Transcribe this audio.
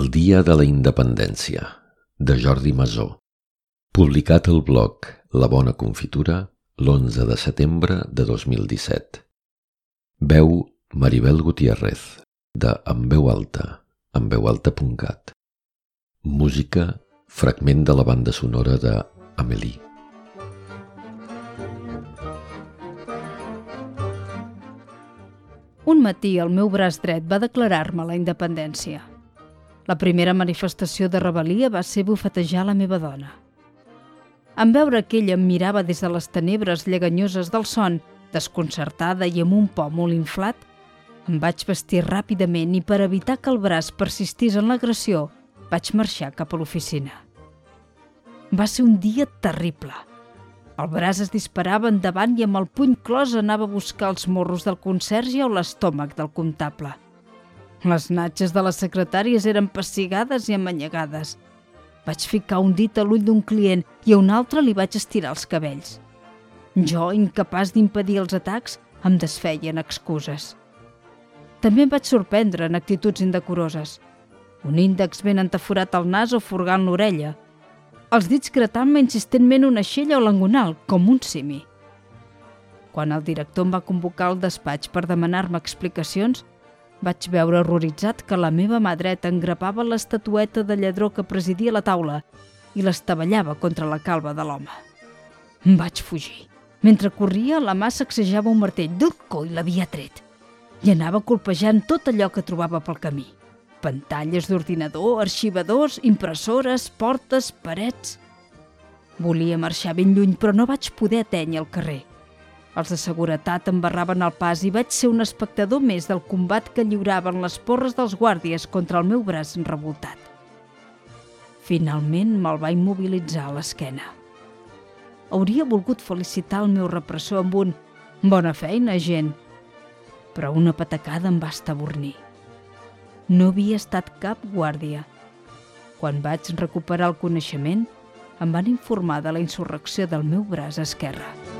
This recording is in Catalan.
El dia de la independència, de Jordi Masó. Publicat al blog La Bona Confitura l'11 de setembre de 2017. Veu Maribel Gutiérrez, de En veu alta, enveualta.cat. Música, fragment de la banda sonora de Amélie. Un matí el meu braç dret va declarar-me la independència. La primera manifestació de rebel·lia va ser bufetejar la meva dona. En veure que ella em mirava des de les tenebres lleganyoses del son, desconcertada i amb un por molt inflat, em vaig vestir ràpidament i per evitar que el braç persistís en l'agressió, vaig marxar cap a l'oficina. Va ser un dia terrible. El braç es disparava endavant i amb el puny clos anava a buscar els morros del conserge o l'estómac del comptable. Les natges de les secretàries eren pessigades i amanyegades. Vaig ficar un dit a l'ull d'un client i a un altre li vaig estirar els cabells. Jo, incapaç d'impedir els atacs, em desfeien excuses. També em vaig sorprendre en actituds indecoroses. Un índex ben entaforat al nas o furgant l'orella. Els dits gratant-me insistentment una xella o l'angonal, com un simi. Quan el director em va convocar al despatx per demanar-me explicacions, vaig veure horroritzat que la meva mà dreta engrapava l'estatueta de lladró que presidia la taula i l'estabellava contra la calva de l'home. Vaig fugir. Mentre corria, la mà sacsejava un martell d'un coi l'havia tret i anava colpejant tot allò que trobava pel camí. Pantalles d'ordinador, arxivadors, impressores, portes, parets... Volia marxar ben lluny, però no vaig poder atènyer el carrer. Els de seguretat em barraven el pas i vaig ser un espectador més del combat que lliuraven les porres dels guàrdies contra el meu braç revoltat. Finalment me'l va immobilitzar a l'esquena. Hauria volgut felicitar el meu repressor amb un «Bona feina, gent», però una patacada em va estabornir. No havia estat cap guàrdia. Quan vaig recuperar el coneixement, em van informar de la insurrecció del meu braç esquerre.